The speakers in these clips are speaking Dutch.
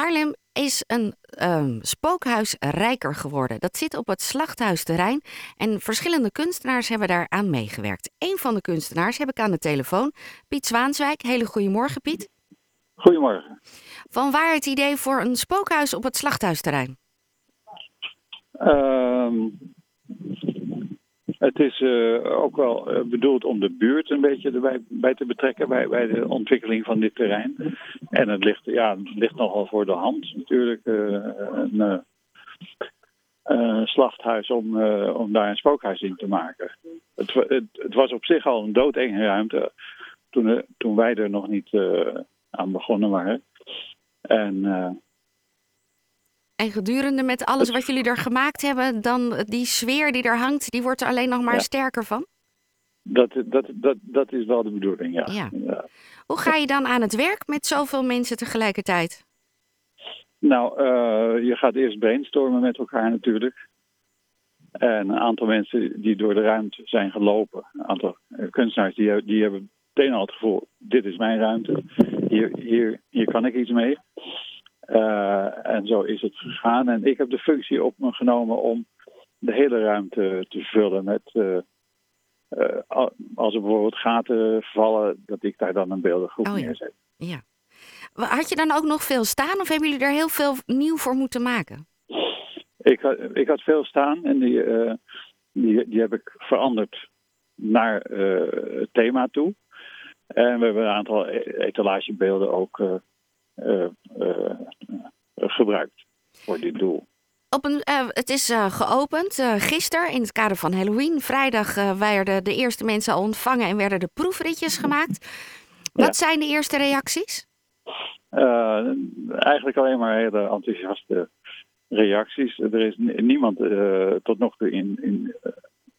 Haarlem is een um, spookhuis rijker geworden. Dat zit op het slachthuisterrein en verschillende kunstenaars hebben daar aan meegewerkt. Een van de kunstenaars heb ik aan de telefoon, Piet Zwaanswijk. Hele goedemorgen, Piet. Goedemorgen. Van waar het idee voor een spookhuis op het slachthuisterrein? Uh, het is uh, ook wel uh, bedoeld om de buurt een beetje erbij bij te betrekken bij, bij de ontwikkeling van dit terrein. En het ligt, ja, het ligt nogal voor de hand natuurlijk. Uh, een slachthuis om, om daar een spookhuis in te maken. Het, het, het, was op zich al een doodenge ruimte toen, toen wij er nog niet aan begonnen waren. En en gedurende met alles wat jullie er gemaakt hebben, dan die sfeer die er hangt, die wordt er alleen nog maar sterker van? Dat, dat, dat, dat is wel de bedoeling, ja. ja. ja. Hoe ga je dan aan het werk met zoveel mensen tegelijkertijd? Nou, uh, je gaat eerst brainstormen met elkaar natuurlijk. En een aantal mensen die door de ruimte zijn gelopen, een aantal kunstenaars, die, die hebben meteen al het gevoel: dit is mijn ruimte, hier, hier, hier kan ik iets mee. Uh, en zo is het gegaan. En ik heb de functie op me genomen om de hele ruimte te vullen met. Uh, uh, als er bijvoorbeeld gaten vallen, dat ik daar dan een beeldengroep oh, ja. neerzet. Ja. Had je dan ook nog veel staan of hebben jullie er heel veel nieuw voor moeten maken? Ik had, ik had veel staan en die, die, die heb ik veranderd naar het thema toe. En we hebben een aantal e-, etalagebeelden ook gebruikt voor dit doel. Op een, uh, het is geopend gisteren in het kader van Halloween. Vrijdag werden de eerste mensen al ontvangen en werden de proefritjes gemaakt. Wat ja. zijn de eerste reacties? eigenlijk alleen maar hele enthousiaste reacties. Er is niemand tot nog toe in, in,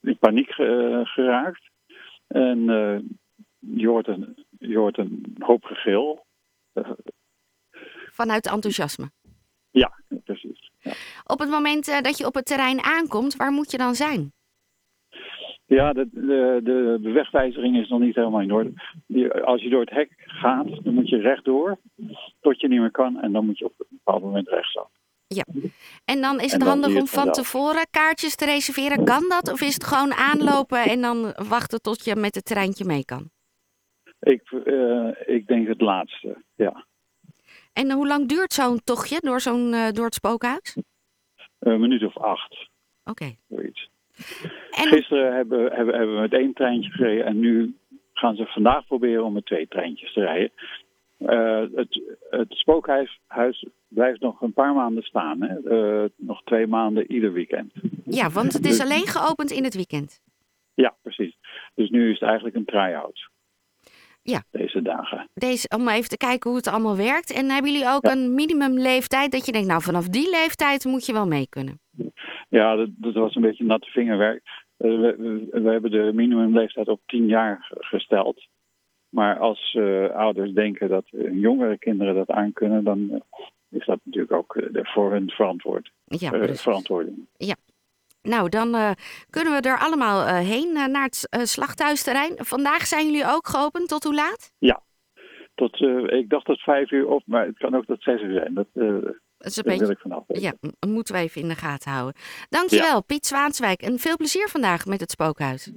in paniek geraakt. En je, hoort een, je hoort een hoop gegil vanuit enthousiasme. Ja, precies. Ja. Op het moment uh, dat je op het terrein aankomt, waar moet je dan zijn? Ja, de, de, de, wegwijzering is nog niet helemaal in orde. Als je door het hek gaat, dan moet je rechtdoor tot je niet meer kan. En dan moet je op een bepaald moment rechtsaf. Ja, en dan is het handig om van tevoren kaartjes te reserveren. Kan dat? Of is het gewoon aanlopen en dan wachten tot je met het treintje mee kan? Ik, uh, ik denk het laatste, ja. En hoe lang duurt zo'n tochtje door, zo'n, uh, door het spookhuis? Een minuut of acht. Oké. Okay. En... Gisteren hebben, hebben, hebben we met één treintje gereden en nu gaan ze vandaag proberen om met twee treintjes te rijden. Uh, het, het spookhuis huis blijft nog een paar maanden staan. Hè? Uh, nog twee maanden ieder weekend. Ja, want het is dus... alleen geopend in het weekend. Ja, precies. Dus nu is het eigenlijk een try-out. Ja. Deze dagen. Deze, om even te kijken hoe het allemaal werkt. En hebben jullie ook ja. een minimumleeftijd dat je denkt, nou vanaf die leeftijd moet je wel mee kunnen? Ja, dat, dat was een beetje natte vingerwerk. Uh, we, we, we, hebben de minimumleeftijd op 10 jaar gesteld. Maar als uh, ouders denken dat jongere kinderen dat aankunnen, dan is dat natuurlijk ook voor hun verantwoord, ja, verantwoording. Ja, nou, dan uh, kunnen we er allemaal uh, heen uh, naar het slachthuisterrein. Vandaag zijn jullie ook geopend. Tot hoe laat? Ja, tot, ik dacht tot vijf uur op, maar het kan ook tot zes uur zijn. Dat, dat is een beetje, wil ik vanaf. Ja, moeten we even in de gaten houden. Dankjewel, ja. Piet Zwaanswijk. En veel plezier vandaag met het spookhuis.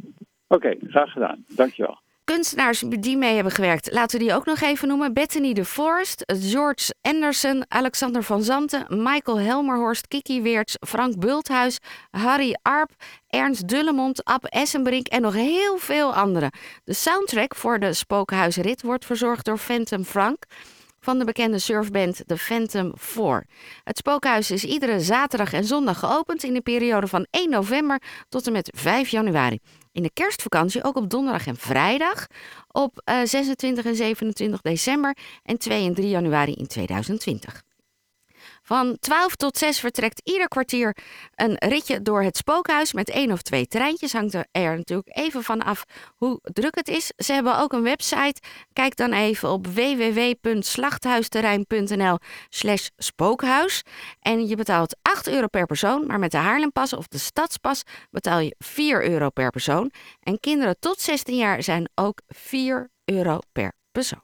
Oké, okay, graag gedaan. Dankjewel kunstenaars die mee hebben gewerkt, laten we die ook nog even noemen. Bethany de Forest, George Anderson, Alexander van Zanten, Michael Helmerhorst, Kiki Weerts, Frank Bulthuis, Harry Arp, Ernst Dullemond, Ab Essenbrink en nog heel veel anderen. De soundtrack voor de Spookhuisrit wordt verzorgd door Phantom Frank van de bekende surfband The Phantom 4. Het spookhuis is iedere zaterdag en zondag geopend in de periode van 1 november tot en met 5 januari in de kerstvakantie ook op donderdag en vrijdag op uh, eh, 26 en 27 december en 2 en 3 januari in 2020. Van 12 tot 6 vertrekt ieder kwartier een ritje door het spookhuis met één of twee treintjes. Hangt er natuurlijk even van af hoe druk het is. Ze hebben ook een website. Kijk dan even op www.slachthuisterrein.nl slash spookhuis. En je betaalt 8 euro per persoon, maar met de Haarlempas of de Stadspas betaal je 4 euro per persoon. En kinderen tot 16 jaar zijn ook 4 euro per persoon.